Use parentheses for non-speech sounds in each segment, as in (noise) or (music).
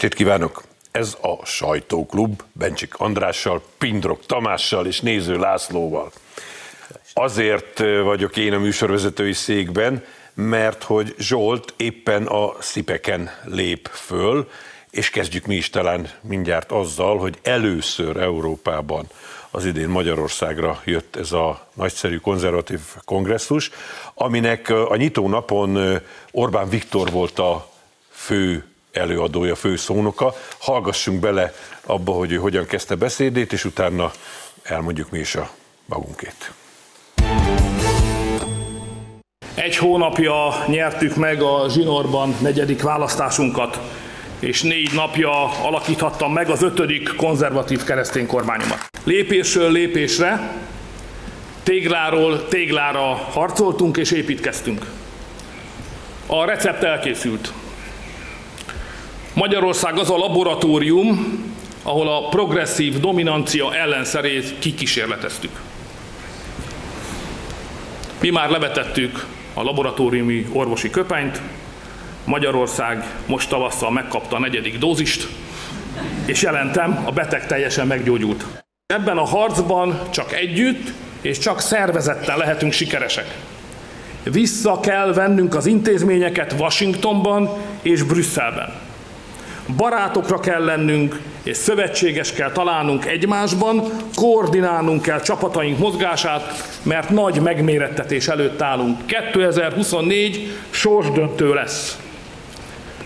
Estét kívánok! Ez a Sajtóklub Bencsik Andrással, Pindrok Tamással és Néző Lászlóval. Azért vagyok én a műsorvezetői székben, mert hogy Zsolt éppen a Szipeken lép föl, és kezdjük mi is talán mindjárt azzal, hogy először Európában az idén Magyarországra jött ez a nagyszerű konzervatív kongresszus, aminek a nyitó napon Orbán Viktor volt a fő előadója, fő szónoka. Hallgassunk bele abba, hogy ő hogyan kezdte beszédét, és utána elmondjuk mi is a magunkét. Egy hónapja nyertük meg a Zsinorban negyedik választásunkat, és négy napja alakíthattam meg az ötödik konzervatív keresztény kormányomat. Lépésről lépésre, tégláról téglára harcoltunk és építkeztünk. A recept elkészült. Magyarország az a laboratórium, ahol a progresszív dominancia ellenszerét kikísérleteztük. Mi már levetettük a laboratóriumi orvosi köpenyt, Magyarország most tavasszal megkapta a negyedik dózist, és jelentem, a beteg teljesen meggyógyult. Ebben a harcban csak együtt és csak szervezetten lehetünk sikeresek. Vissza kell vennünk az intézményeket Washingtonban és Brüsszelben. Barátokra kell lennünk, és szövetséges kell találnunk egymásban, koordinálnunk kell csapataink mozgását, mert nagy megmérettetés előtt állunk. 2024 sorsdöntő lesz.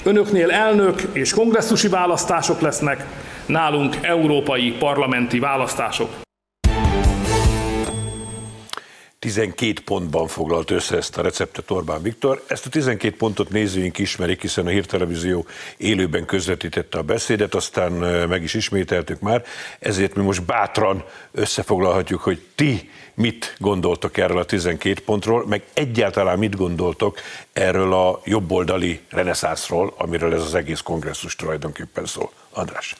Önöknél elnök és kongresszusi választások lesznek, nálunk európai parlamenti választások. 12 pontban foglalt össze ezt a receptet Orbán Viktor. Ezt a 12 pontot nézőink ismerik, hiszen a Hírtelevízió élőben közvetítette a beszédet, aztán meg is ismételtük már, ezért mi most bátran összefoglalhatjuk, hogy ti mit gondoltok erről a 12 pontról, meg egyáltalán mit gondoltok erről a jobboldali reneszánszról, amiről ez az egész kongresszus tulajdonképpen szól. András.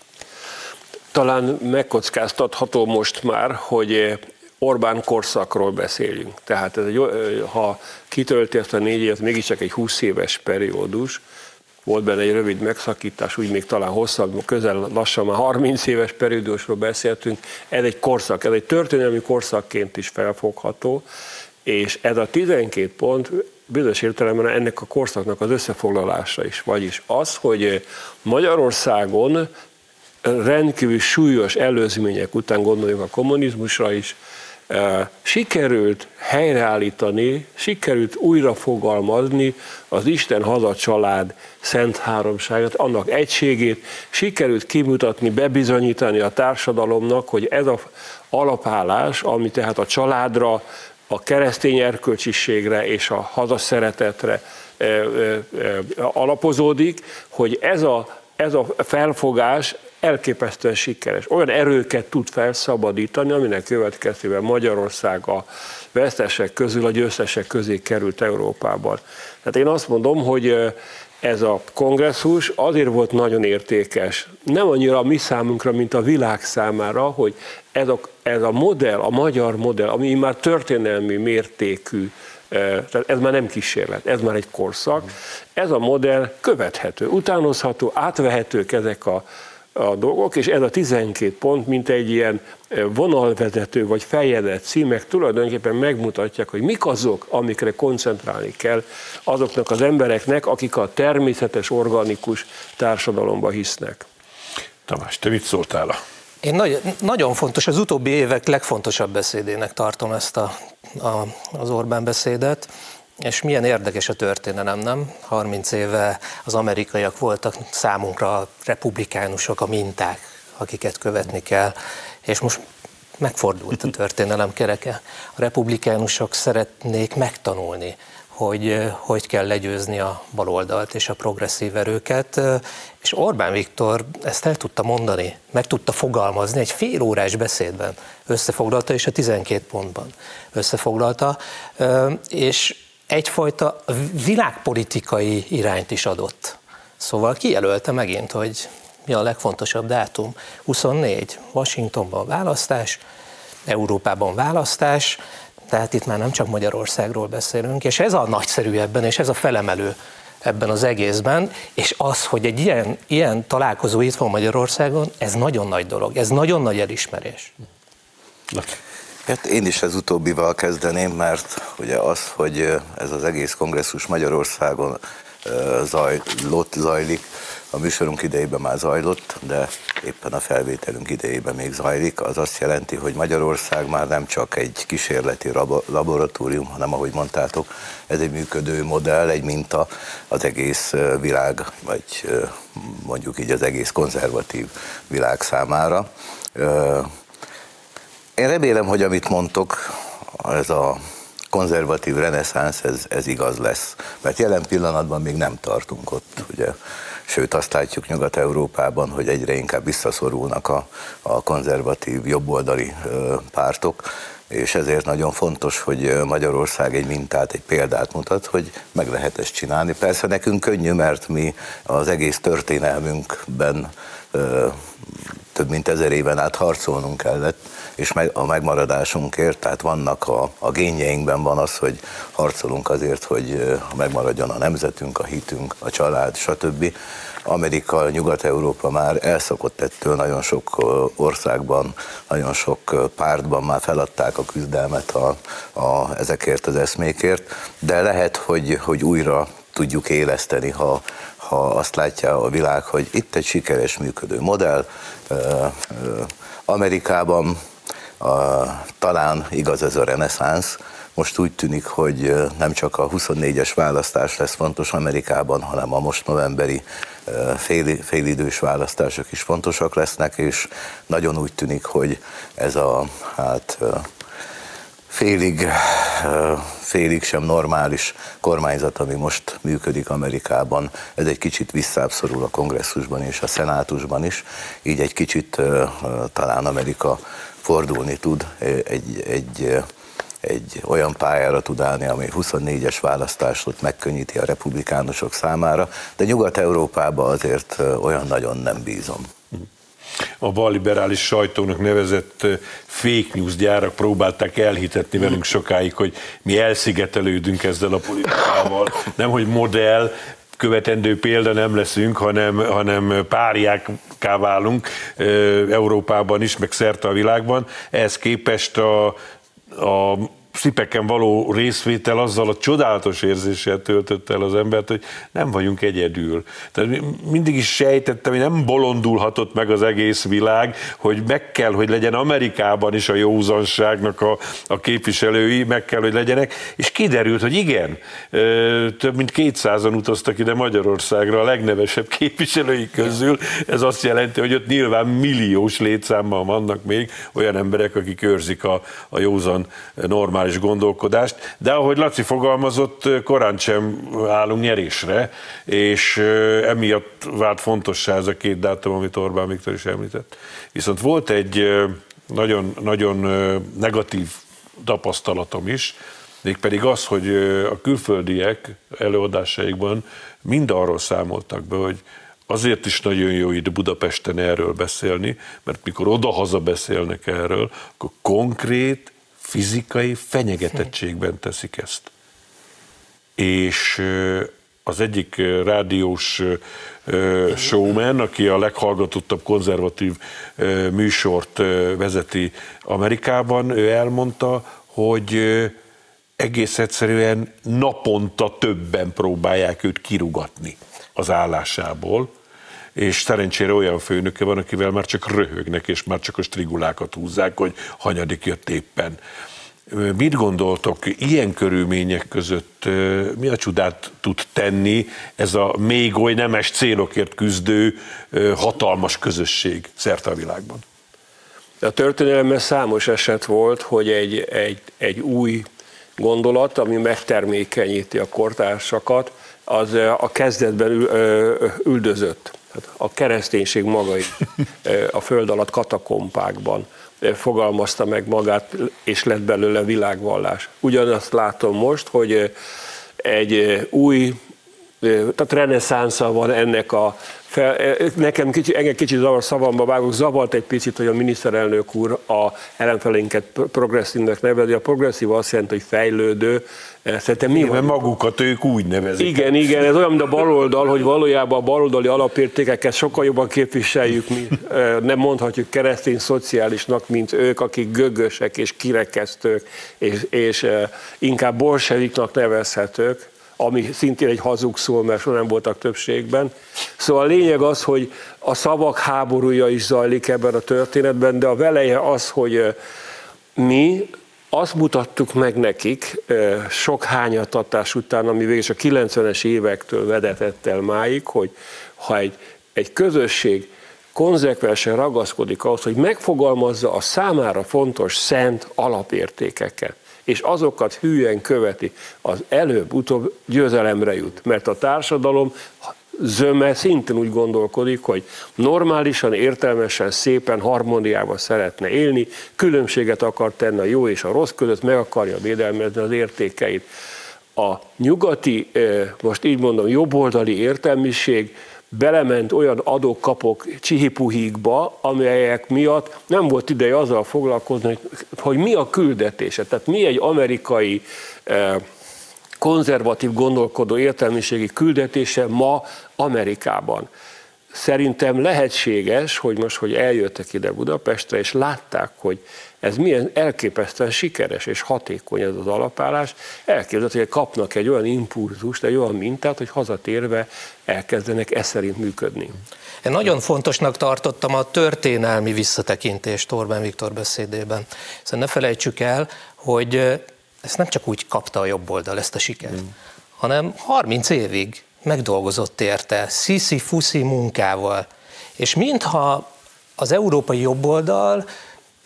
Talán megkockáztatható most már, hogy Orbán korszakról beszélünk. Tehát ez egy, ha kitölti ezt a négy évet, mégiscsak egy 20 éves periódus, volt benne egy rövid megszakítás, úgy még talán hosszabb, közel lassan már 30 éves periódusról beszéltünk. Ez egy korszak, ez egy történelmi korszakként is felfogható, és ez a 12 pont bizonyos értelemben ennek a korszaknak az összefoglalása is. Vagyis az, hogy Magyarországon rendkívül súlyos előzmények után gondoljuk a kommunizmusra is, sikerült helyreállítani, sikerült újra fogalmazni az Isten haza család szent háromságát, annak egységét, sikerült kimutatni, bebizonyítani a társadalomnak, hogy ez a alapállás, ami tehát a családra, a keresztény erkölcsiségre és a hazaszeretetre alapozódik, hogy ez a, ez a felfogás elképesztően sikeres. Olyan erőket tud felszabadítani, aminek következtében Magyarország a vesztesek közül a győztesek közé került Európában. Tehát én azt mondom, hogy ez a kongresszus azért volt nagyon értékes, nem annyira a mi számunkra, mint a világ számára, hogy ez a, ez a modell, a magyar modell, ami már történelmi mértékű, tehát ez már nem kísérlet, ez már egy korszak, ez a modell követhető, utánozható, átvehetők ezek a a dolgok, és ez a 12 pont, mint egy ilyen vonalvezető vagy feljegyzett címek tulajdonképpen megmutatják, hogy mik azok, amikre koncentrálni kell azoknak az embereknek, akik a természetes, organikus társadalomba hisznek. Tamás, te mit szóltál én nagy, nagyon fontos, az utóbbi évek legfontosabb beszédének tartom ezt a, a, az Orbán beszédet. És milyen érdekes a történelem, nem? 30 éve az amerikaiak voltak számunkra a republikánusok, a minták, akiket követni kell, és most megfordult a történelem kereke. A republikánusok szeretnék megtanulni, hogy hogy kell legyőzni a baloldalt és a progresszív erőket, és Orbán Viktor ezt el tudta mondani, meg tudta fogalmazni egy fél órás beszédben, összefoglalta, és a 12 pontban összefoglalta, és egyfajta világpolitikai irányt is adott. Szóval kijelölte megint, hogy mi a legfontosabb dátum. 24, Washingtonban választás, Európában választás, tehát itt már nem csak Magyarországról beszélünk, és ez a nagyszerű ebben, és ez a felemelő ebben az egészben, és az, hogy egy ilyen, ilyen találkozó itt van Magyarországon, ez nagyon nagy dolog, ez nagyon nagy elismerés. Hát én is az utóbbival kezdeném, mert ugye az, hogy ez az egész kongresszus Magyarországon zajlott, zajlik, a műsorunk idejében már zajlott, de éppen a felvételünk idejében még zajlik, az azt jelenti, hogy Magyarország már nem csak egy kísérleti laboratórium, hanem ahogy mondtátok, ez egy működő modell, egy minta az egész világ, vagy mondjuk így az egész konzervatív világ számára. Én remélem, hogy amit mondtok, ez a konzervatív reneszánsz, ez, ez igaz lesz. Mert jelen pillanatban még nem tartunk ott, ugye. Sőt, azt látjuk Nyugat-Európában, hogy egyre inkább visszaszorulnak a, a konzervatív jobboldali ö, pártok, és ezért nagyon fontos, hogy Magyarország egy mintát, egy példát mutat, hogy meg lehet ezt csinálni. Persze nekünk könnyű, mert mi az egész történelmünkben ö, több mint ezer éven át harcolnunk kellett, és a megmaradásunkért, tehát vannak a, a génjeinkben van az, hogy harcolunk azért, hogy megmaradjon a nemzetünk, a hitünk, a család, stb. Amerika, Nyugat-Európa már elszokott ettől, nagyon sok országban, nagyon sok pártban már feladták a küzdelmet a, a, ezekért az eszmékért, de lehet, hogy, hogy újra tudjuk éleszteni, ha, ha azt látja a világ, hogy itt egy sikeres működő modell, Amerikában talán igaz ez a reneszánsz, most úgy tűnik, hogy nem csak a 24-es választás lesz fontos Amerikában, hanem a most novemberi fél, félidős választások is fontosak lesznek, és nagyon úgy tűnik, hogy ez a hát félig, félig sem normális kormányzat, ami most működik Amerikában, ez egy kicsit visszábszorul a kongresszusban és a szenátusban is, így egy kicsit talán Amerika fordulni tud, egy, egy, egy olyan pályára tud állni, ami 24-es választásot megkönnyíti a republikánusok számára, de Nyugat-Európában azért olyan nagyon nem bízom a balliberális sajtónak nevezett fake news gyárak próbálták elhitetni velünk sokáig, hogy mi elszigetelődünk ezzel a politikával, nem hogy modell, követendő példa nem leszünk, hanem, hanem páriákká válunk Európában is, meg szerte a világban. Ehhez képest a, a szipeken való részvétel azzal a csodálatos érzéssel töltött el az embert, hogy nem vagyunk egyedül. Tehát mindig is sejtettem, hogy nem bolondulhatott meg az egész világ, hogy meg kell, hogy legyen Amerikában is a józanságnak a, a képviselői, meg kell, hogy legyenek, és kiderült, hogy igen, több mint 200-an utaztak ide Magyarországra a legnevesebb képviselői közül. Ez azt jelenti, hogy ott nyilván milliós létszámmal vannak még olyan emberek, akik őrzik a, a józan normál racionális gondolkodást, de ahogy Laci fogalmazott, korán sem állunk nyerésre, és emiatt vált fontossá ez a két dátum, amit Orbán Viktor is említett. Viszont volt egy nagyon, nagyon negatív tapasztalatom is, mégpedig az, hogy a külföldiek előadásaikban mind arról számoltak be, hogy azért is nagyon jó itt Budapesten erről beszélni, mert mikor odahaza beszélnek erről, akkor konkrét fizikai fenyegetettségben teszik ezt. És az egyik rádiós showman, aki a leghallgatottabb konzervatív műsort vezeti Amerikában, ő elmondta, hogy egész egyszerűen naponta többen próbálják őt kirugatni az állásából, és szerencsére olyan főnöke van, akivel már csak röhögnek, és már csak a strigulákat húzzák, hogy hanyadik jött éppen. Mit gondoltok, ilyen körülmények között mi a csodát tud tenni ez a még oly nemes célokért küzdő hatalmas közösség szerte a világban? A történelemben számos eset volt, hogy egy, egy, egy új gondolat, ami megtermékenyíti a kortársakat, az a kezdetben üldözött. A kereszténység maga is (laughs) a föld alatt katakompákban fogalmazta meg magát, és lett belőle világvallás. Ugyanazt látom most, hogy egy új tehát reneszánsza van ennek a fel, nekem kicsi, engem kicsit zavar szavamba vágok, zavart egy picit, hogy a miniszterelnök úr a ellenfelénket progresszívnek nevezi. A progresszív azt jelenti, hogy fejlődő, Szerintem mi van? magukat ők úgy nevezik. Igen, igen, ez olyan, mint a baloldal, hogy valójában a baloldali alapértékeket sokkal jobban képviseljük mi. Nem mondhatjuk keresztény szociálisnak, mint ők, akik gögösek és kirekesztők, és, és inkább bolseviknak nevezhetők ami szintén egy hazug szó, mert soha nem voltak többségben. Szóval a lényeg az, hogy a szavak háborúja is zajlik ebben a történetben, de a veleje az, hogy mi azt mutattuk meg nekik sok hányatatás után, ami végül a 90-es évektől vedetett el máig, hogy ha egy, egy közösség konzekvensen ragaszkodik ahhoz, hogy megfogalmazza a számára fontos szent alapértékeket, és azokat hűen követi, az előbb-utóbb győzelemre jut. Mert a társadalom zöme szintén úgy gondolkodik, hogy normálisan, értelmesen, szépen, harmóniával szeretne élni, különbséget akar tenni a jó és a rossz között, meg akarja védelmezni az értékeit. A nyugati, eh, most így mondom, jobboldali értelmiség belement olyan adókapok csihipuhíkba, amelyek miatt nem volt ideje azzal foglalkozni, hogy mi a küldetése. Tehát mi egy amerikai eh, konzervatív gondolkodó értelmiségi küldetése ma Amerikában. Szerintem lehetséges, hogy most, hogy eljöttek ide Budapestre, és látták, hogy ez milyen elképesztően sikeres és hatékony ez az alapállás, elképzelhető, hogy kapnak egy olyan impulzust, egy olyan mintát, hogy hazatérve elkezdenek e szerint működni. Én nagyon fontosnak tartottam a történelmi visszatekintést Orbán Viktor beszédében. Hiszen ne felejtsük el, hogy ezt nem csak úgy kapta a jobb oldal ezt a sikert, mm. hanem 30 évig megdolgozott érte, sziszi-fuszi munkával. És mintha az európai jobboldal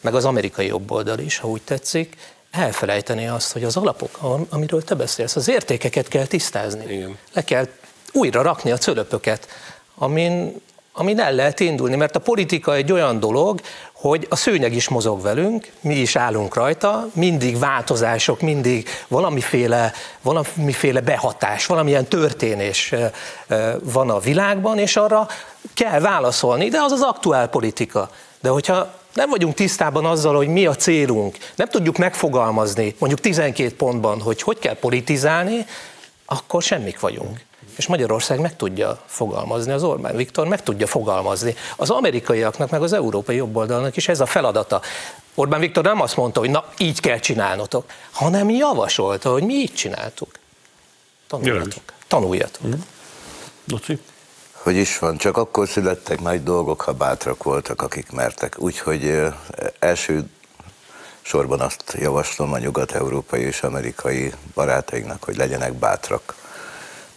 meg az amerikai jobb oldal is, ha úgy tetszik, elfelejteni azt, hogy az alapok, amiről te beszélsz, az értékeket kell tisztázni. Igen. Le kell újra rakni a cölöpöket, amin, amin el lehet indulni, mert a politika egy olyan dolog, hogy a szőnyeg is mozog velünk, mi is állunk rajta, mindig változások, mindig valamiféle, valamiféle behatás, valamilyen történés van a világban, és arra kell válaszolni, de az az aktuál politika. De hogyha nem vagyunk tisztában azzal, hogy mi a célunk, nem tudjuk megfogalmazni mondjuk 12 pontban, hogy hogy kell politizálni, akkor semmik vagyunk. És Magyarország meg tudja fogalmazni, az Orbán Viktor meg tudja fogalmazni. Az amerikaiaknak, meg az európai jobboldalnak is ez a feladata. Orbán Viktor nem azt mondta, hogy na, így kell csinálnotok, hanem javasolta, hogy mi így csináltuk. Tanuljatok. Tanuljatok. Mm. Hogy is van, csak akkor születtek nagy dolgok, ha bátrak voltak, akik mertek. Úgyhogy első sorban azt javaslom a nyugat-európai és amerikai barátainknak, hogy legyenek bátrak.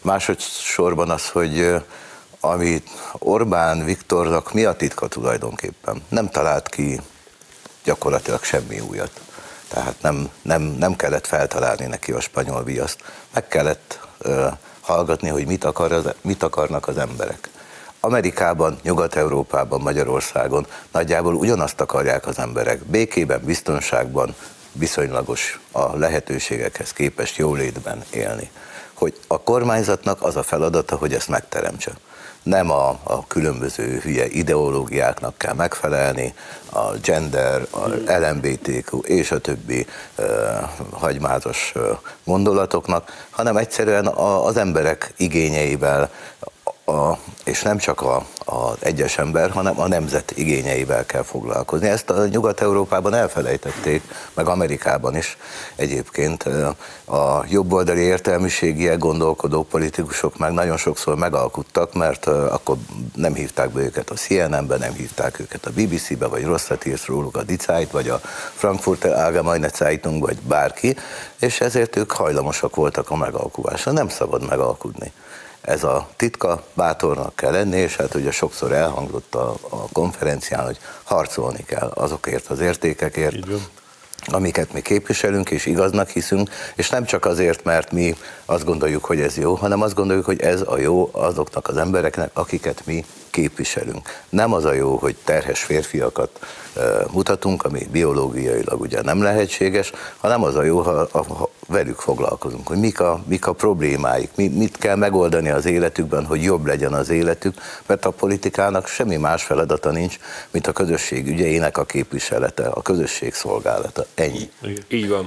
Másodszorban az, hogy amit Orbán Viktornak mi a titka tulajdonképpen? Nem talált ki gyakorlatilag semmi újat. Tehát nem, nem, nem kellett feltalálni neki a spanyol viaszt. Meg kellett hallgatni, hogy mit, akar az, mit akarnak az emberek. Amerikában, Nyugat-Európában, Magyarországon nagyjából ugyanazt akarják az emberek. Békében, biztonságban, viszonylagos a lehetőségekhez képest jólétben élni. Hogy a kormányzatnak az a feladata, hogy ezt megteremtse. Nem a, a különböző hülye ideológiáknak kell megfelelni, a gender, a LMBTQ és a többi uh, hagymázos gondolatoknak, hanem egyszerűen a, az emberek igényeivel, a, és nem csak a, az egyes ember, hanem a nemzet igényeivel kell foglalkozni. Ezt a Nyugat-Európában elfelejtették, meg Amerikában is egyébként a jobboldali értelmiségiek gondolkodó politikusok meg nagyon sokszor megalkuttak, mert akkor nem hívták be őket a CNN-be, nem hívták őket a BBC-be, vagy rosszat írt róluk a Die vagy a Frankfurter Allgemeine Zeitung, vagy bárki, és ezért ők hajlamosak voltak a megalkuvásra. Nem szabad megalkudni ez a titka, bátornak kell lenni, és hát ugye sokszor elhangzott a, a konferencián, hogy harcolni kell azokért az értékekért, amiket mi képviselünk és igaznak hiszünk, és nem csak azért, mert mi azt gondoljuk, hogy ez jó, hanem azt gondoljuk, hogy ez a jó azoknak az embereknek, akiket mi képviselünk. Nem az a jó, hogy terhes férfiakat mutatunk, ami biológiailag ugye nem lehetséges, hanem az a jó, ha, ha velük foglalkozunk, hogy mik a, mik a problémáik, mi, mit kell megoldani az életükben, hogy jobb legyen az életük, mert a politikának semmi más feladata nincs, mint a közösség ügyeinek a képviselete, a közösség szolgálata. Ennyi. Igen. Így van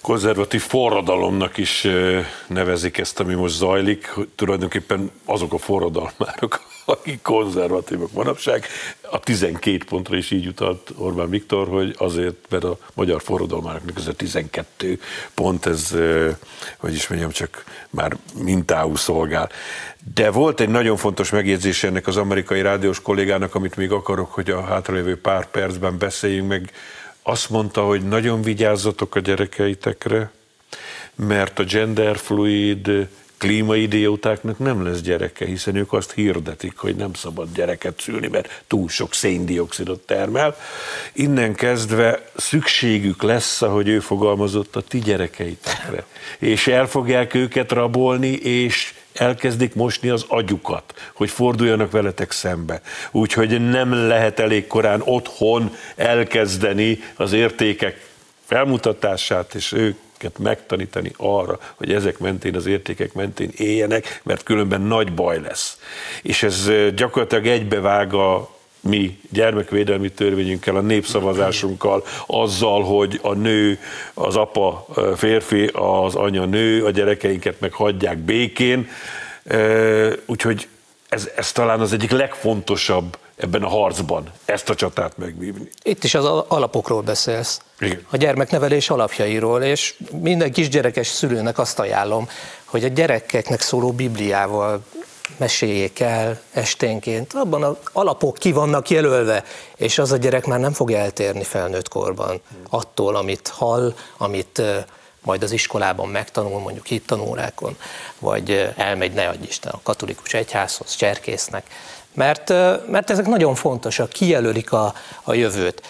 konzervatív forradalomnak is nevezik ezt, ami most zajlik, hogy tulajdonképpen azok a forradalmárok, akik konzervatívok manapság. A 12 pontra is így utalt Orbán Viktor, hogy azért, mert a magyar forradalmároknak ez a 12 pont, ez, hogy is mondjam, csak már mintául szolgál. De volt egy nagyon fontos megjegyzés ennek az amerikai rádiós kollégának, amit még akarok, hogy a hátralévő pár percben beszéljünk meg, azt mondta, hogy nagyon vigyázzatok a gyerekeitekre, mert a genderfluid klímaidiótáknak nem lesz gyereke, hiszen ők azt hirdetik, hogy nem szabad gyereket szülni, mert túl sok széndiokszidot termel. Innen kezdve szükségük lesz, ahogy ő fogalmazott, a ti gyerekeitekre. És el fogják őket rabolni, és elkezdik mosni az agyukat, hogy forduljanak veletek szembe. Úgyhogy nem lehet elég korán otthon elkezdeni az értékek felmutatását, és őket megtanítani arra, hogy ezek mentén, az értékek mentén éljenek, mert különben nagy baj lesz. És ez gyakorlatilag egybevág a mi gyermekvédelmi törvényünkkel, a népszavazásunkkal, azzal, hogy a nő, az apa férfi, az anya nő, a gyerekeinket meg hagyják békén. Úgyhogy ez, ez talán az egyik legfontosabb ebben a harcban, ezt a csatát megvívni. Itt is az alapokról beszélsz. Igen. A gyermeknevelés alapjairól, és minden kisgyerekes szülőnek azt ajánlom, hogy a gyerekeknek szóló Bibliával meséljék el esténként, abban az alapok ki vannak jelölve, és az a gyerek már nem fog eltérni felnőtt korban attól, amit hall, amit majd az iskolában megtanul, mondjuk itt tanórákon, vagy elmegy, ne adj Isten, a katolikus egyházhoz, cserkésznek, mert, mert ezek nagyon fontosak, kijelölik a, a jövőt.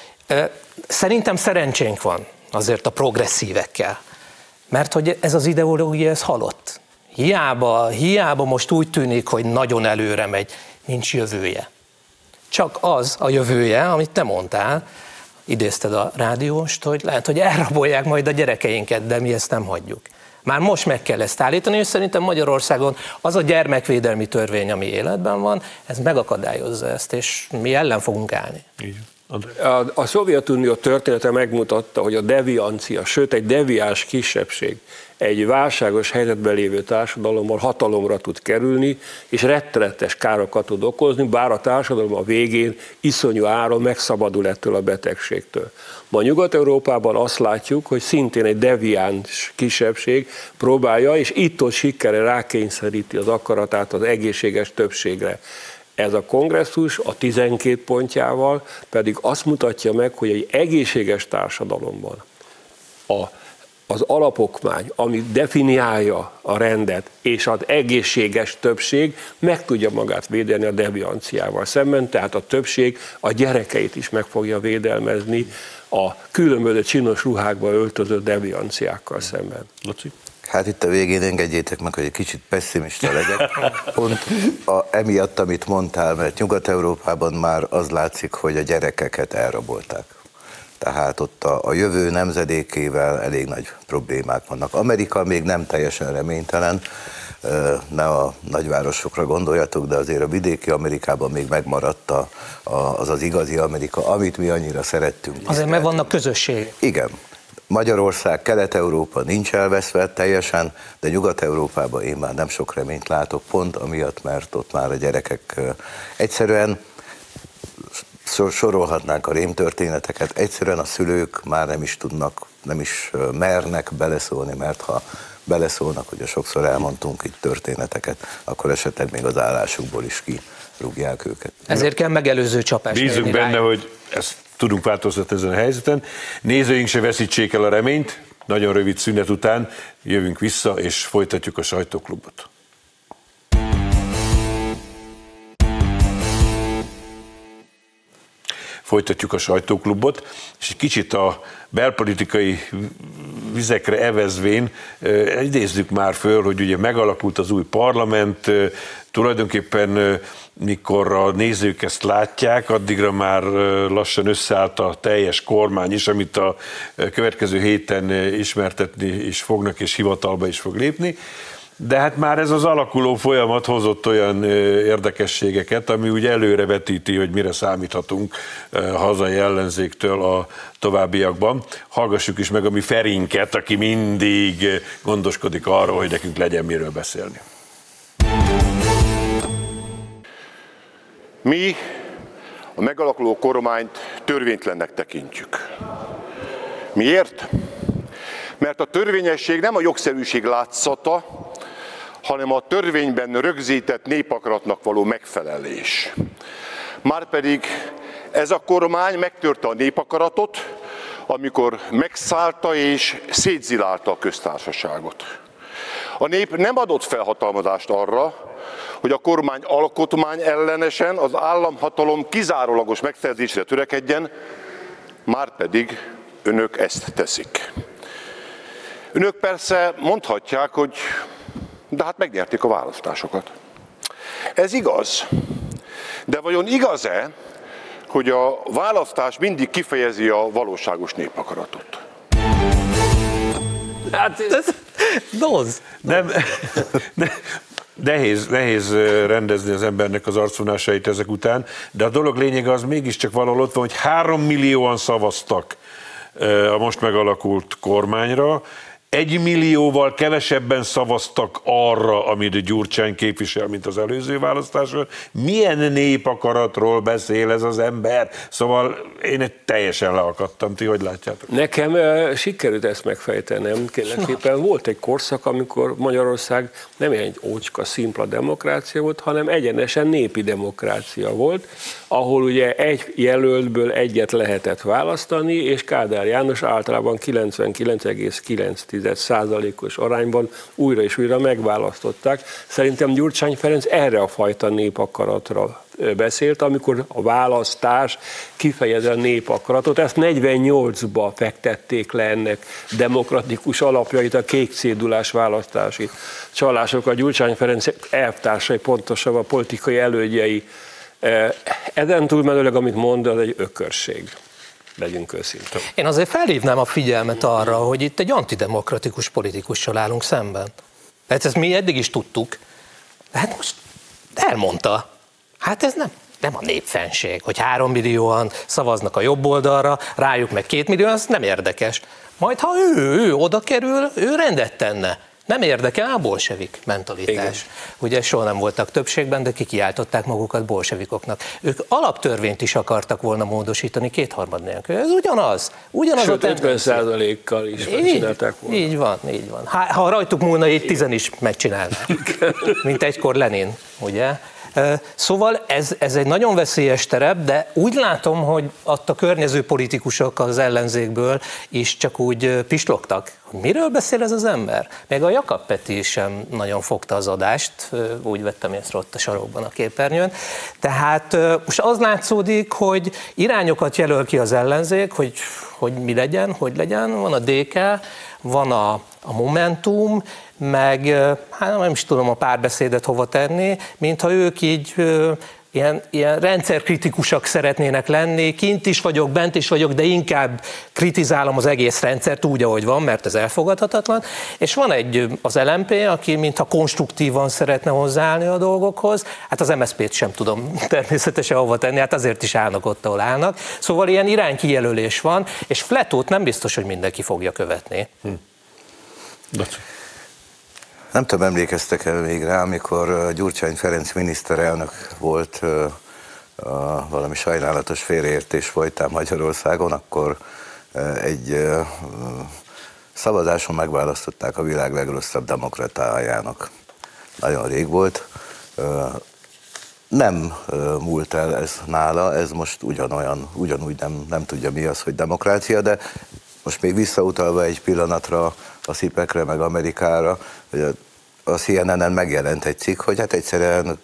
Szerintem szerencsénk van azért a progresszívekkel, mert hogy ez az ideológia, ez halott. Hiába, hiába most úgy tűnik, hogy nagyon előre megy, nincs jövője. Csak az a jövője, amit te mondtál, idézted a rádióst, hogy lehet, hogy elrabolják majd a gyerekeinket, de mi ezt nem hagyjuk. Már most meg kell ezt állítani, és szerintem Magyarországon az a gyermekvédelmi törvény, ami életben van, ez megakadályozza ezt, és mi ellen fogunk állni. Igen. A, a Szovjetunió története megmutatta, hogy a deviancia, sőt egy deviás kisebbség egy válságos helyzetben lévő társadalommal hatalomra tud kerülni, és rettenetes károkat tud okozni, bár a társadalom a végén iszonyú áron megszabadul ettől a betegségtől. Ma Nyugat-Európában azt látjuk, hogy szintén egy deviáns kisebbség próbálja, és itt-ott sikere rákényszeríti az akaratát az egészséges többségre. Ez a kongresszus a 12 pontjával pedig azt mutatja meg, hogy egy egészséges társadalomban a, az alapokmány, ami definiálja a rendet, és az egészséges többség meg tudja magát védeni a devianciával szemben, tehát a többség a gyerekeit is meg fogja védelmezni a különböző csinos ruhákba öltözött devianciákkal szemben. Laci? Hát itt a végén engedjétek meg, hogy egy kicsit pessimista legyek. Pont a, emiatt, amit mondtál, mert Nyugat-Európában már az látszik, hogy a gyerekeket elrabolták. Tehát ott a, a jövő nemzedékével elég nagy problémák vannak. Amerika még nem teljesen reménytelen, ne a nagyvárosokra gondoljatok, de azért a vidéki Amerikában még megmaradt a, a, az az igazi Amerika, amit mi annyira szerettünk. Azért mert vannak közösség. Igen, Magyarország, Kelet-Európa nincs elveszve teljesen, de Nyugat-Európában én már nem sok reményt látok, pont amiatt, mert ott már a gyerekek egyszerűen sorolhatnánk a rémtörténeteket, egyszerűen a szülők már nem is tudnak, nem is mernek beleszólni, mert ha beleszólnak, hogy sokszor elmondtunk itt történeteket, akkor esetleg még az állásukból is kirúgják őket. Ezért kell megelőző csapás. Bízunk benne, hogy ezt tudunk változtatni ezen a helyzeten. Nézőink se veszítsék el a reményt, nagyon rövid szünet után jövünk vissza, és folytatjuk a sajtóklubot. Folytatjuk a sajtóklubot, és egy kicsit a belpolitikai vizekre evezvén idézzük már föl, hogy ugye megalakult az új parlament, tulajdonképpen mikor a nézők ezt látják, addigra már lassan összeállt a teljes kormány is, amit a következő héten ismertetni is fognak, és hivatalba is fog lépni. De hát már ez az alakuló folyamat hozott olyan érdekességeket, ami úgy előrevetíti, hogy mire számíthatunk hazai ellenzéktől a továbbiakban. Hallgassuk is meg a mi Ferinket, aki mindig gondoskodik arról, hogy nekünk legyen miről beszélni. Mi a megalakuló kormányt törvénytlennek tekintjük. Miért? Mert a törvényesség nem a jogszerűség látszata, hanem a törvényben rögzített népakaratnak való megfelelés. Márpedig ez a kormány megtörte a népakaratot, amikor megszállta és szétzilálta a köztársaságot. A nép nem adott felhatalmazást arra, hogy a kormány alkotmány ellenesen az államhatalom kizárólagos megszerzésre törekedjen, már pedig önök ezt teszik. Önök persze mondhatják, hogy de hát megnyerték a választásokat. Ez igaz. De vajon igaz-e, hogy a választás mindig kifejezi a valóságos népakaratot? Hát ez doz. Nem, (laughs) ne, nehéz, nehéz rendezni az embernek az arcvonásait ezek után, de a dolog lényege az mégiscsak valahol ott van, hogy három millióan szavaztak a most megalakult kormányra, egy millióval kevesebben szavaztak arra, amit Gyurcsány képvisel, mint az előző választáson. Milyen népakaratról beszél ez az ember? Szóval én egy teljesen leakadtam. Ti hogy látjátok? Nekem uh, sikerült ezt megfejtenem. Kérlek volt egy korszak, amikor Magyarország nem egy ócska, szimpla demokrácia volt, hanem egyenesen népi demokrácia volt, ahol ugye egy jelöltből egyet lehetett választani, és Kádár János általában 99,9 százalékos arányban újra és újra megválasztották. Szerintem Gyurcsány Ferenc erre a fajta népakaratra beszélt, amikor a választás kifejezi a népakaratot. Ezt 48-ba fektették le ennek demokratikus alapjait, a kék cédulás választási csalások. A Gyurcsány Ferenc elvtársai, pontosabban a politikai elődjei. Ezen túlmenőleg, amit mond, az egy ökörség legyünk őszintén. Én azért felhívnám a figyelmet arra, hogy itt egy antidemokratikus politikussal állunk szemben. Hát ezt mi eddig is tudtuk. Hát most elmondta. Hát ez nem, nem a népfenség, hogy három millióan szavaznak a jobb oldalra, rájuk meg két millió, az nem érdekes. Majd ha ő, ő oda kerül, ő rendet tenne. Nem érdekel a bolsevik mentalitás. Igen. Ugye soha nem voltak többségben, de kikiáltották magukat bolsevikoknak. Ők alaptörvényt is akartak volna módosítani kétharmad nélkül. Ez ugyanaz. ugyanaz Sőt, a 50 százalékkal is megcsinálták volna. Így van, így van. Ha, ha rajtuk múlna, így tizen is megcsinálnák. Mint egykor Lenin, ugye? Szóval ez, ez egy nagyon veszélyes terep, de úgy látom, hogy ott a környező politikusok az ellenzékből is csak úgy pislogtak, miről beszél ez az ember. Még a Jakab Peti sem nagyon fogta az adást, úgy vettem észre ott a sarokban a képernyőn. Tehát most az látszódik, hogy irányokat jelöl ki az ellenzék, hogy, hogy mi legyen, hogy legyen. Van a DK, van a, a Momentum, meg hát nem is tudom a párbeszédet hova tenni, mintha ők így ilyen, ilyen rendszerkritikusak szeretnének lenni, kint is vagyok, bent is vagyok, de inkább kritizálom az egész rendszert úgy, ahogy van, mert ez elfogadhatatlan. És van egy az LMP, aki mintha konstruktívan szeretne hozzáállni a dolgokhoz, hát az MSZP-t sem tudom (laughs) természetesen hova tenni, hát azért is állnak ott, ahol állnak. Szóval ilyen iránykijelölés van, és Fletót nem biztos, hogy mindenki fogja követni. Hm. Nem tudom, emlékeztek el még rá, amikor Gyurcsány Ferenc miniszterelnök volt, valami sajnálatos félreértés folytán Magyarországon, akkor egy szavazáson megválasztották a világ legrosszabb demokratájának. Nagyon rég volt. Nem múlt el ez nála, ez most ugyanolyan, ugyanúgy nem, nem tudja mi az, hogy demokrácia, de most még visszautalva egy pillanatra a szipekre, meg Amerikára, hogy a a CNN-en megjelent egy cikk, hogy hát egyszerűen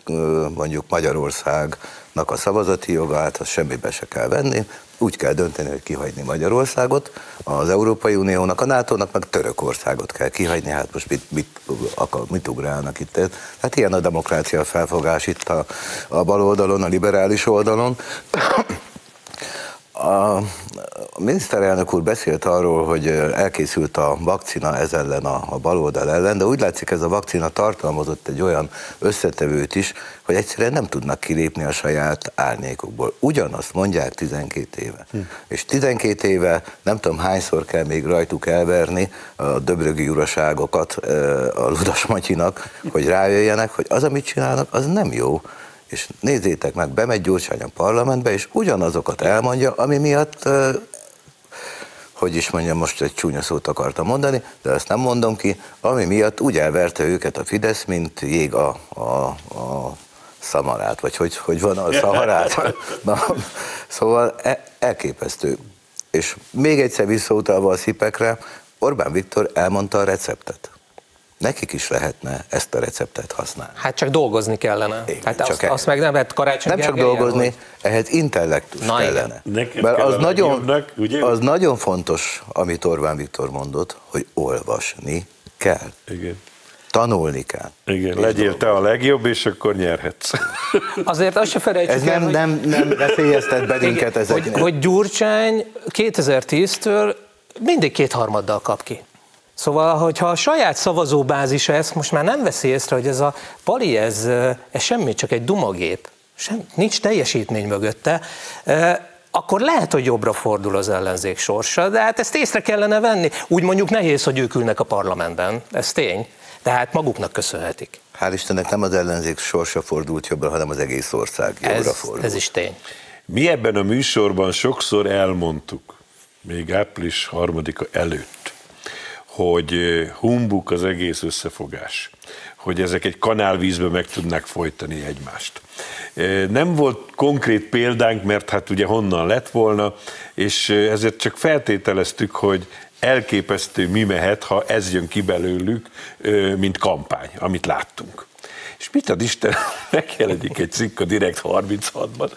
mondjuk Magyarországnak a szavazati jogát, azt semmibe se kell venni, úgy kell dönteni, hogy kihagyni Magyarországot, az Európai Uniónak, a NATO-nak meg Törökországot kell kihagyni, hát most mit, mit, akar, mit ugrálnak itt? Hát ilyen a demokrácia felfogás itt a, a bal oldalon, a liberális oldalon. A miniszterelnök úr beszélt arról, hogy elkészült a vakcina ez ellen, a, a baloldal ellen, de úgy látszik ez a vakcina tartalmazott egy olyan összetevőt is, hogy egyszerűen nem tudnak kilépni a saját árnyékukból. Ugyanazt mondják 12 éve. Hm. És 12 éve nem tudom hányszor kell még rajtuk elverni a döbrögi uraságokat a Ludas Matyinak, hogy rájöjjenek, hogy az, amit csinálnak, az nem jó és nézzétek meg, bemegy Gyurcsány a parlamentbe, és ugyanazokat elmondja, ami miatt, hogy is mondjam, most egy csúnya szót akartam mondani, de ezt nem mondom ki, ami miatt úgy elverte őket a Fidesz, mint jég a, a, a szamarát, vagy hogy, hogy van a szaharát. (laughs) Na, szóval e, elképesztő. És még egyszer visszautalva a szipekre, Orbán Viktor elmondta a receptet nekik is lehetne ezt a receptet használni. Hát csak dolgozni kellene. Igen, hát csak azt, el... azt meg nem lehet karácsony Nem csak dolgozni, hogy... ehhez intellektus Na, kellene. Mert az nagyon, ugye? az nagyon fontos, amit Orbán Viktor mondott, hogy olvasni kell. Igen. Tanulni kell. Igen, legyél te a legjobb, és akkor nyerhetsz. (laughs) Azért azt se felejtsük Ez nem, el, nem, nem veszélyeztet bennünket ezek. Hogy, hogy Gyurcsány 2010-től mindig kétharmaddal kap ki. Szóval, hogyha a saját szavazóbázisa ezt most már nem veszi észre, hogy ez a pali, ez, ez semmi, csak egy dumagép, sem, nincs teljesítmény mögötte, akkor lehet, hogy jobbra fordul az ellenzék sorsa, de hát ezt észre kellene venni. Úgy mondjuk nehéz, hogy ők ülnek a parlamentben, ez tény, tehát maguknak köszönhetik. Hál' Istennek nem az ellenzék sorsa fordult jobbra, hanem az egész ország jobbra ez, fordult. Ez is tény. Mi ebben a műsorban sokszor elmondtuk, még április harmadika előtt, hogy humbuk az egész összefogás, hogy ezek egy kanálvízbe meg tudnak folytani egymást. Nem volt konkrét példánk, mert hát ugye honnan lett volna, és ezért csak feltételeztük, hogy elképesztő mi mehet, ha ez jön ki belőlük, mint kampány, amit láttunk. És mit ad Isten, (laughs) megjelenik egy cikk a Direkt 36-ban,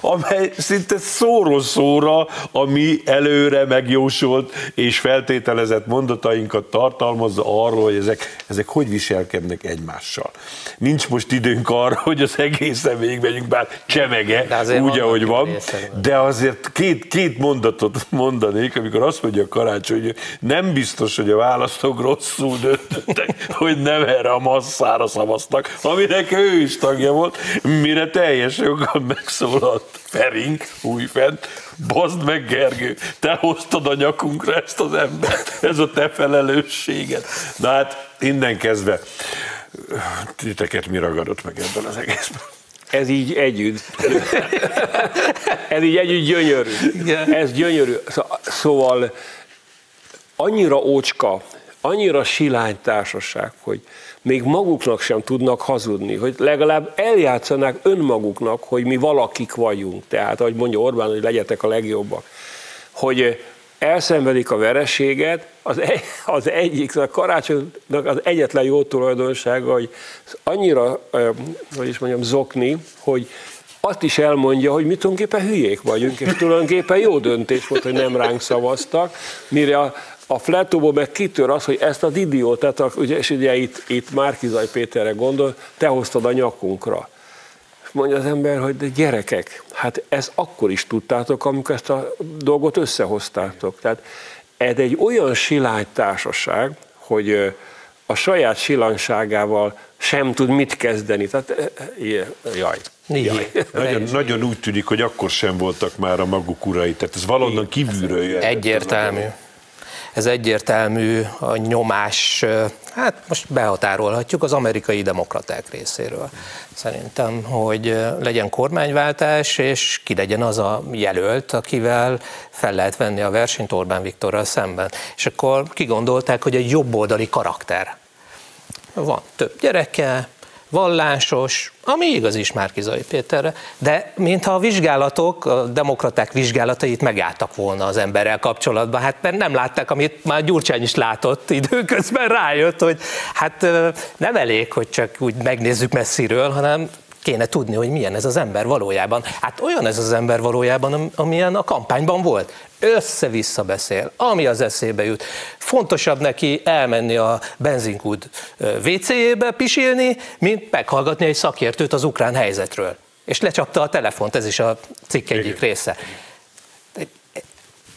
amely szinte szóról szóra a mi előre megjósolt és feltételezett mondatainkat tartalmazza arról, hogy ezek, ezek hogy viselkednek egymással. Nincs most időnk arra, hogy az egészen végigmegyünk, bár csemege, úgy, ahogy van, de azért két, két mondatot mondanék, amikor azt mondja a karácsony, hogy nem biztos, hogy a választók rosszul döntöttek, hogy nem erre a masszára szavaztak, pártnak, aminek ő is tagja volt, mire teljes joggal megszólalt Ferink újfent, bazd meg Gergő, te hoztad a nyakunkra ezt az embert, ez a te felelősséged. Na hát innen kezdve, titeket mi ragadott meg ebben az egészben? Ez így együtt. Ez így együtt gyönyörű. Ez gyönyörű. Szóval annyira ócska, annyira silány társaság, hogy még maguknak sem tudnak hazudni, hogy legalább eljátszanák önmaguknak, hogy mi valakik vagyunk. Tehát, ahogy mondja Orbán, hogy legyetek a legjobbak. Hogy elszenvedik a vereséget, az, egy, (laughs) az egyik, a karácsonynak az egyetlen jó tulajdonsága, hogy annyira, hogy is mondjam, zokni, hogy azt is elmondja, hogy mi tulajdonképpen hülyék vagyunk, és tulajdonképpen jó döntés volt, hogy nem ránk szavaztak, mire a, a flettóból meg kitör az, hogy ezt az idiótát, ugye, és ugye itt, itt Márkizaj Péterre gondol, te hoztad a nyakunkra. Mondja az ember, hogy de gyerekek, hát ezt akkor is tudtátok, amikor ezt a dolgot összehoztátok. Tehát ez egy olyan silány társaság, hogy a saját silányságával sem tud mit kezdeni. Tehát, jaj. Jaj. Nagyon, nagyon úgy tűnik, hogy akkor sem voltak már a maguk urai, tehát ez valonnan kívülről jön. Egyértelmű ez egyértelmű a nyomás, hát most behatárolhatjuk az amerikai demokraták részéről. Szerintem, hogy legyen kormányváltás, és ki legyen az a jelölt, akivel fel lehet venni a versenyt Orbán Viktorral szemben. És akkor kigondolták, hogy egy jobboldali karakter. Van több gyereke, vallásos, ami igaz is Márkizai Péterre, de mintha a vizsgálatok, a demokraták vizsgálatait megálltak volna az emberrel kapcsolatban. Hát mert nem látták, amit már Gyurcsány is látott időközben rájött, hogy hát nem elég, hogy csak úgy megnézzük messziről, hanem kéne tudni, hogy milyen ez az ember valójában. Hát olyan ez az ember valójában, amilyen a kampányban volt. Össze-vissza beszél, ami az eszébe jut. Fontosabb neki elmenni a benzinkút WC-jébe pisilni, mint meghallgatni egy szakértőt az ukrán helyzetről. És lecsapta a telefont, ez is a cikk egyik része.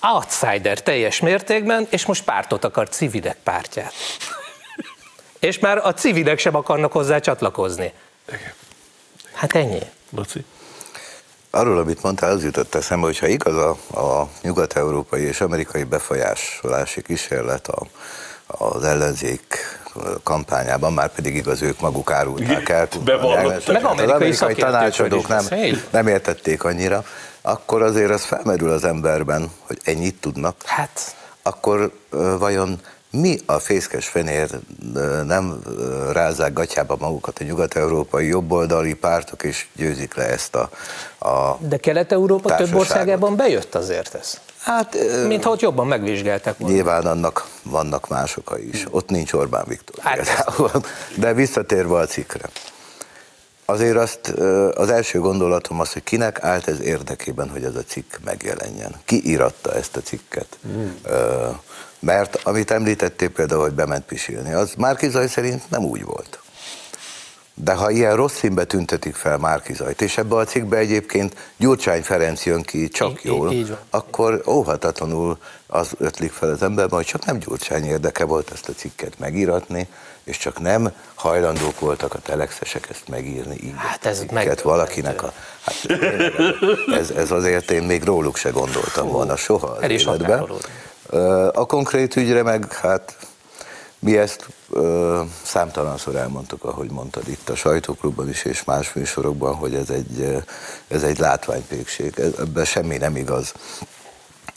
Outsider teljes mértékben, és most pártot akar civilek pártját. És már a civilek sem akarnak hozzá csatlakozni. Hát ennyi. Laci? Arról, amit mondtál, az jutott eszembe, hogy ha igaz a, a nyugat-európai és amerikai befolyásolási kísérlet a, az ellenzék kampányában, már pedig igaz, ők maguk árulták el. Az amerikai, amerikai tanácsadók nem, nem értették annyira, akkor azért az felmerül az emberben, hogy ennyit tudnak. Hát. Akkor vajon mi a fészkes fenér nem rázzák gatyába magukat a nyugat-európai jobboldali pártok, és győzik le ezt a, a De Kelet-Európa több országában bejött azért ez. Hát, Mintha ott jobban megvizsgálták volna. Nyilván annak vannak más okai is. Ott nincs Orbán Viktor. Hát. De visszatérve a cikkre. Azért azt az első gondolatom az, hogy kinek állt ez érdekében, hogy ez a cikk megjelenjen. Ki íratta ezt a cikket? Hmm. Mert amit említettél például, hogy bement pisilni, az Márkizaj szerint nem úgy volt. De ha ilyen rossz színbe tüntetik fel Márkizajt, és ebbe a cikkbe egyébként Gyurcsány Ferenc jön ki csak jól, így, így akkor óhatatlanul az ötlik fel az emberben, hogy csak nem Gyurcsány érdeke volt ezt a cikket megíratni, és csak nem hajlandók voltak a telexesek ezt megírni így. Hát ez meg... valakinek a... Hát, ez, ez azért én még róluk se gondoltam volna soha az életben. A konkrét ügyre meg, hát mi ezt ö, számtalanszor elmondtuk, ahogy mondtad itt a sajtóklubban is, és más műsorokban, hogy ez egy, ez egy látványpékség. Ebben semmi nem igaz.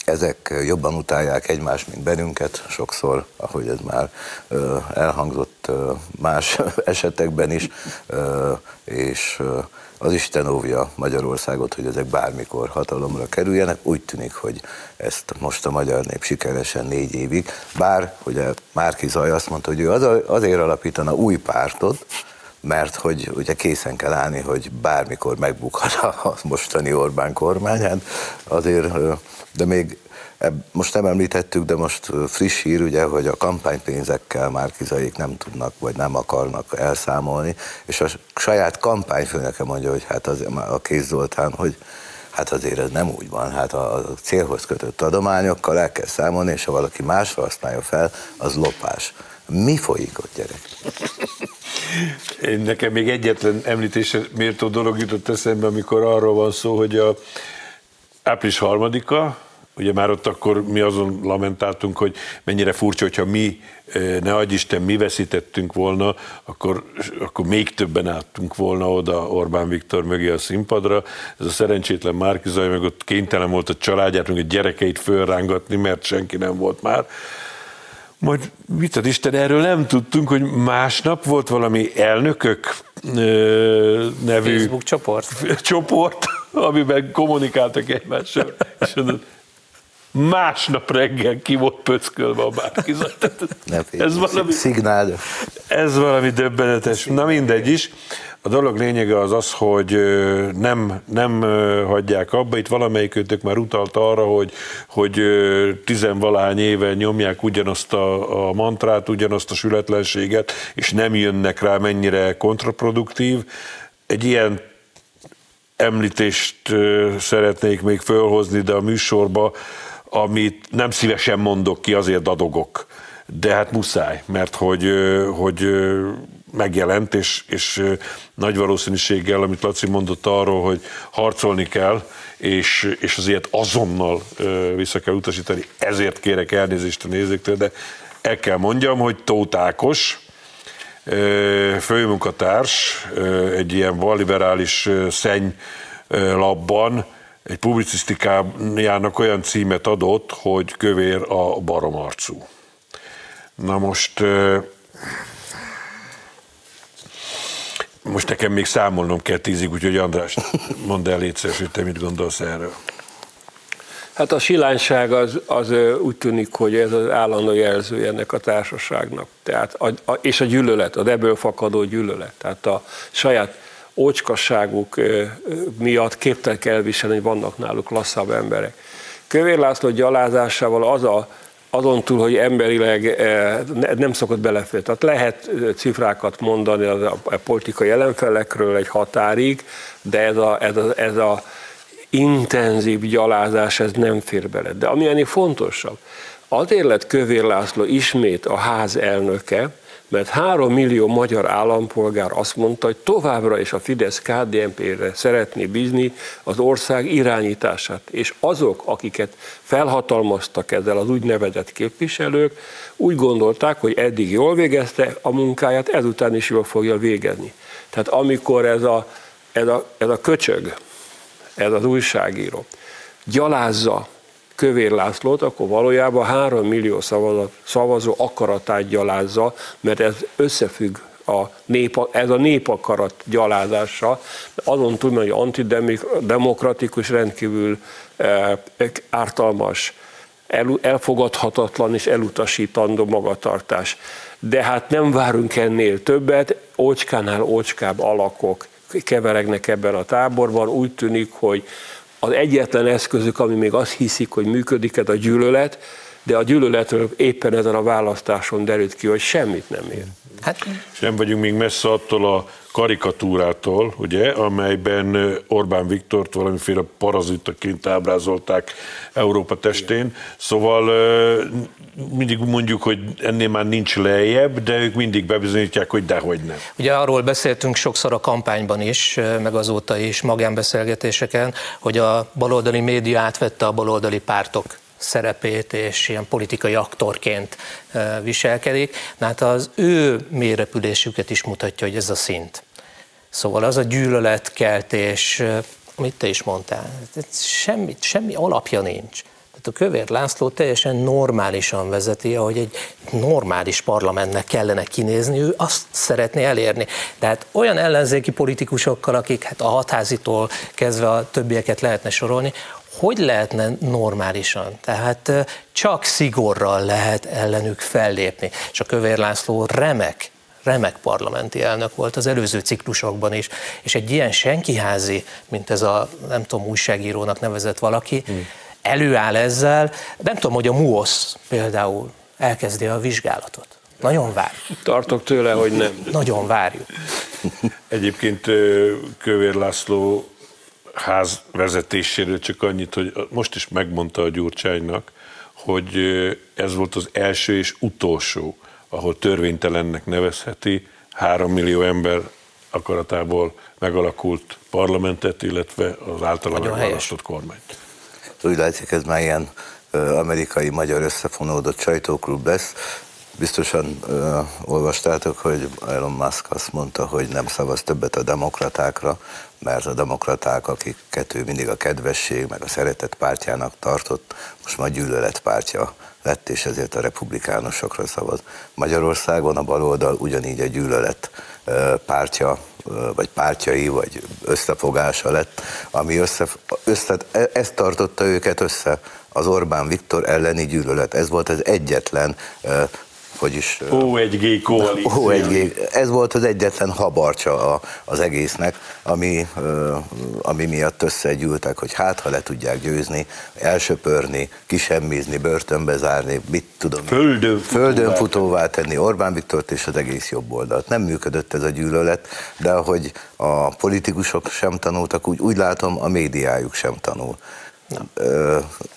Ezek jobban utálják egymást, mint bennünket, sokszor, ahogy ez már ö, elhangzott ö, más (laughs) esetekben is, ö, és ö, az Isten óvja Magyarországot, hogy ezek bármikor hatalomra kerüljenek. Úgy tűnik, hogy ezt most a magyar nép sikeresen négy évig, bár ugye Márki Zaj azt mondta, hogy ő az, azért alapítana új pártot, mert hogy ugye készen kell állni, hogy bármikor megbukhat a mostani Orbán kormányán, azért, de még most nem említettük, de most friss hír, ugye, hogy a kampánypénzekkel már kizaik nem tudnak, vagy nem akarnak elszámolni, és a saját kampányfőnöke mondja, hogy hát az, a Kész Zoltán, hogy hát azért ez nem úgy van, hát a célhoz kötött adományokkal el kell számolni, és ha valaki másra használja fel, az lopás. Mi folyik ott, gyerek? Nekem még egyetlen említésre méltó dolog jutott eszembe, amikor arról van szó, hogy a április harmadika, Ugye már ott akkor mi azon lamentáltunk, hogy mennyire furcsa, hogyha mi, eh, ne adj Isten, mi veszítettünk volna, akkor, akkor még többen álltunk volna oda Orbán Viktor mögé a színpadra. Ez a szerencsétlen Márkizaj meg ott kénytelen volt a családját, meg a gyerekeit fölrángatni, mert senki nem volt már. Majd mit ad Isten, erről nem tudtunk, hogy másnap volt valami elnökök ö, nevű Facebook csoport, (laughs) csoport amiben kommunikáltak egymással, és másnap reggel ki volt pöckölve a bárkizat. Ez valami, Szignál. ez valami döbbenetes. Na mindegy is. A dolog lényege az az, hogy nem, nem hagyják abba. Itt valamelyikőtök már utalt arra, hogy, hogy tizenvalahány éve nyomják ugyanazt a, a mantrát, ugyanazt a sületlenséget, és nem jönnek rá, mennyire kontraproduktív. Egy ilyen említést szeretnék még fölhozni, de a műsorba amit nem szívesen mondok ki, azért dadogok. De hát muszáj, mert hogy, hogy megjelent, és, és nagy valószínűséggel, amit Laci mondott arról, hogy harcolni kell, és, és azért azonnal vissza kell utasítani, ezért kérek elnézést a nézőktől, de el kell mondjam, hogy Tóth Ákos, főmunkatárs, egy ilyen valliberális szenny labban egy publicisztikájának olyan címet adott, hogy kövér a baromarcú. Na most Most nekem még számolnom kell tízig, úgyhogy András, mondd el létszer, hogy te mit gondolsz erről. Hát a silányság az, az úgy tűnik, hogy ez az állandó jelző ennek a társaságnak. Tehát a, a, és a gyűlölet, az ebből fakadó gyűlölet. Tehát a saját ócskasságuk miatt képtelek elviselni, hogy vannak náluk lasszabb emberek. Kövér László gyalázásával az a, azon túl, hogy emberileg nem szokott beleférni. Tehát lehet cifrákat mondani a, a politikai ellenfelekről egy határig, de ez a, ez a, ez a intenzív gyalázás, ez nem fér bele. De ami ennél fontosabb, azért lett Kövér László ismét a ház elnöke, mert három millió magyar állampolgár azt mondta, hogy továbbra is a Fidesz KDNP-re szeretné bízni az ország irányítását, és azok, akiket felhatalmaztak ezzel az úgynevezett képviselők, úgy gondolták, hogy eddig jól végezte a munkáját, ezután is jól fogja végezni. Tehát amikor ez a, ez a, ez a köcsög, ez az újságíró gyalázza Kövér Lászlót, akkor valójában 3 millió szavazó akaratát gyalázza, mert ez összefügg a nép, ez a népakarat gyalázása, azon túl, hogy antidemokratikus, rendkívül eh, ártalmas, elfogadhatatlan és elutasítandó magatartás. De hát nem várunk ennél többet, ócskánál ócskább alakok keveregnek ebben a táborban, úgy tűnik, hogy az egyetlen eszközük, ami még azt hiszik, hogy működik, ez a gyűlölet, de a gyűlöletről éppen ezen a választáson derült ki, hogy semmit nem ér. Hát... És nem vagyunk még messze attól a karikatúrától, ugye, amelyben Orbán Viktort valamiféle parazitaként ábrázolták Európa testén. Szóval mindig mondjuk, hogy ennél már nincs lejjebb, de ők mindig bebizonyítják, hogy dehogy nem. Ugye arról beszéltünk sokszor a kampányban is, meg azóta is magánbeszélgetéseken, hogy a baloldali média átvette a baloldali pártok szerepét és ilyen politikai aktorként viselkedik. Na hát az ő mélyrepülésüket is mutatja, hogy ez a szint. Szóval az a gyűlöletkeltés, amit te is mondtál, semmi, semmi alapja nincs. Tehát a Kövér László teljesen normálisan vezeti, ahogy egy normális parlamentnek kellene kinézni, ő azt szeretné elérni. Tehát olyan ellenzéki politikusokkal, akik hát a hatházitól kezdve a többieket lehetne sorolni, hogy lehetne normálisan? Tehát csak szigorral lehet ellenük fellépni. És a Kövér László remek remek parlamenti elnök volt az előző ciklusokban is, és egy ilyen senkiházi, mint ez a nem tudom, újságírónak nevezett valaki, hmm. előáll ezzel, nem tudom, hogy a MUOSZ például elkezdi a vizsgálatot. Nagyon várjuk. Tartok tőle, hogy nem. Nagyon várjuk. (laughs) Egyébként Kövér László ház vezetéséről csak annyit, hogy most is megmondta a Gyurcsánynak, hogy ez volt az első és utolsó, ahol törvénytelennek nevezheti három millió ember akaratából megalakult parlamentet, illetve az általán megválasztott kormányt. Úgy látszik, ez már ilyen amerikai-magyar összefonódott sajtóklub lesz. Biztosan uh, olvastátok, hogy Elon Musk azt mondta, hogy nem szavaz többet a demokratákra, mert a demokraták, akiket ő mindig a kedvesség, meg a szeretet pártjának tartott, most már gyűlölet pártja lett, és ezért a republikánusokra szavaz. Magyarországon a baloldal ugyanígy a gyűlölet pártja, vagy pártjai, vagy összefogása lett, ami össze, össze, e, ezt tartotta őket össze, az Orbán Viktor elleni gyűlölet. Ez volt az egyetlen hogy is... O1G koalíció. O1G, ez volt az egyetlen habarcsa az egésznek, ami, ami miatt összegyűltek, hogy hát, ha le tudják győzni, elsöpörni, kisemmizni, börtönbe zárni, mit tudom. Földön, földön futóvá tenni Orbán Viktort és az egész jobb oldalt. Nem működött ez a gyűlölet, de ahogy a politikusok sem tanultak, úgy, úgy látom, a médiájuk sem tanul.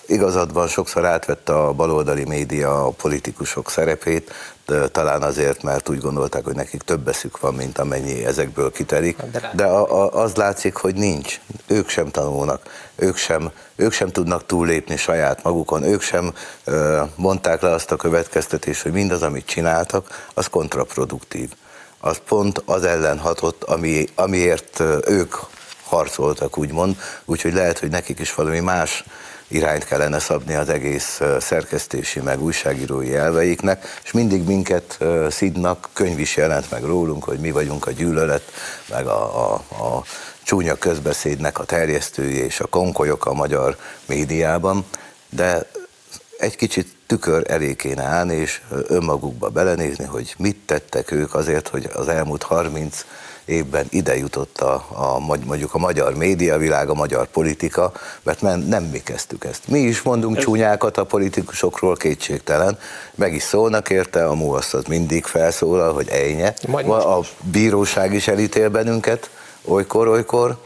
Igazad van, sokszor átvette a baloldali média a politikusok szerepét, de talán azért, mert úgy gondolták, hogy nekik több eszük van, mint amennyi ezekből kitelik. De a, a, az látszik, hogy nincs. Ők sem tanulnak, ők sem, ők sem tudnak túllépni saját magukon, ők sem uh, mondták le azt a következtetést, hogy mindaz, amit csináltak, az kontraproduktív. Az pont az ellen hatott, ami, amiért ők harcoltak, úgymond, úgyhogy lehet, hogy nekik is valami más irányt kellene szabni az egész szerkesztési, meg újságírói elveiknek, és mindig minket szidnak, könyv is jelent meg rólunk, hogy mi vagyunk a gyűlölet, meg a, a, a csúnya közbeszédnek a terjesztői és a konkolyok a magyar médiában, de egy kicsit tükör elé kéne állni, és önmagukba belenézni, hogy mit tettek ők azért, hogy az elmúlt 30 évben ide jutott a, a, mondjuk a magyar médiavilág, a magyar politika, mert nem mi kezdtük ezt. Mi is mondunk Ez... csúnyákat a politikusokról, kétségtelen, meg is szólnak érte, a MUASZ az mindig felszólal, hogy ejnye. A bíróság is elítél bennünket, olykor, olykor,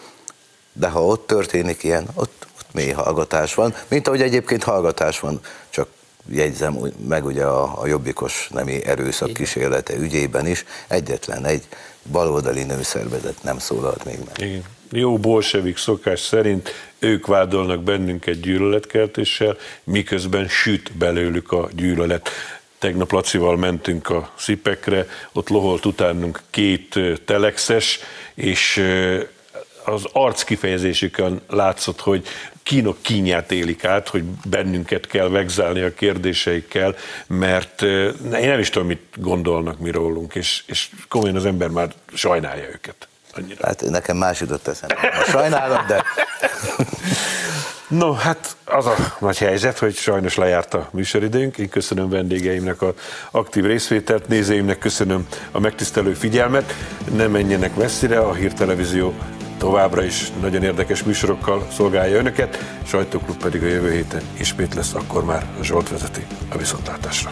de ha ott történik ilyen, ott, ott mély hallgatás van, mint ahogy egyébként hallgatás van, csak jegyzem meg ugye a, a jobbikos nemi erőszak kísérlete ügyében is, egyetlen egy baloldali nőszervezet nem szólalt még meg. Igen. Jó bolsevik szokás szerint ők vádolnak bennünket gyűlöletkeltéssel, miközben süt belőlük a gyűlölet. Tegnap Lacival mentünk a szipekre, ott loholt utánunk két telexes, és az arc kifejezésükön látszott, hogy kínok kínját élik át, hogy bennünket kell vegzálni a kérdéseikkel, mert én nem is tudom, mit gondolnak mi rólunk, és, és komolyan az ember már sajnálja őket. Annyira. Hát nekem más jutott eszembe. Sajnálom, de... (laughs) No, hát az a nagy helyzet, hogy sajnos lejárt a műsoridőnk. Én köszönöm vendégeimnek a aktív részvételt, nézőimnek köszönöm a megtisztelő figyelmet. Ne menjenek messzire, a Hírtelevízió továbbra is nagyon érdekes műsorokkal szolgálja önöket, sajtóklub pedig a jövő héten ismét lesz, akkor már Zsolt vezeti a viszontlátásra.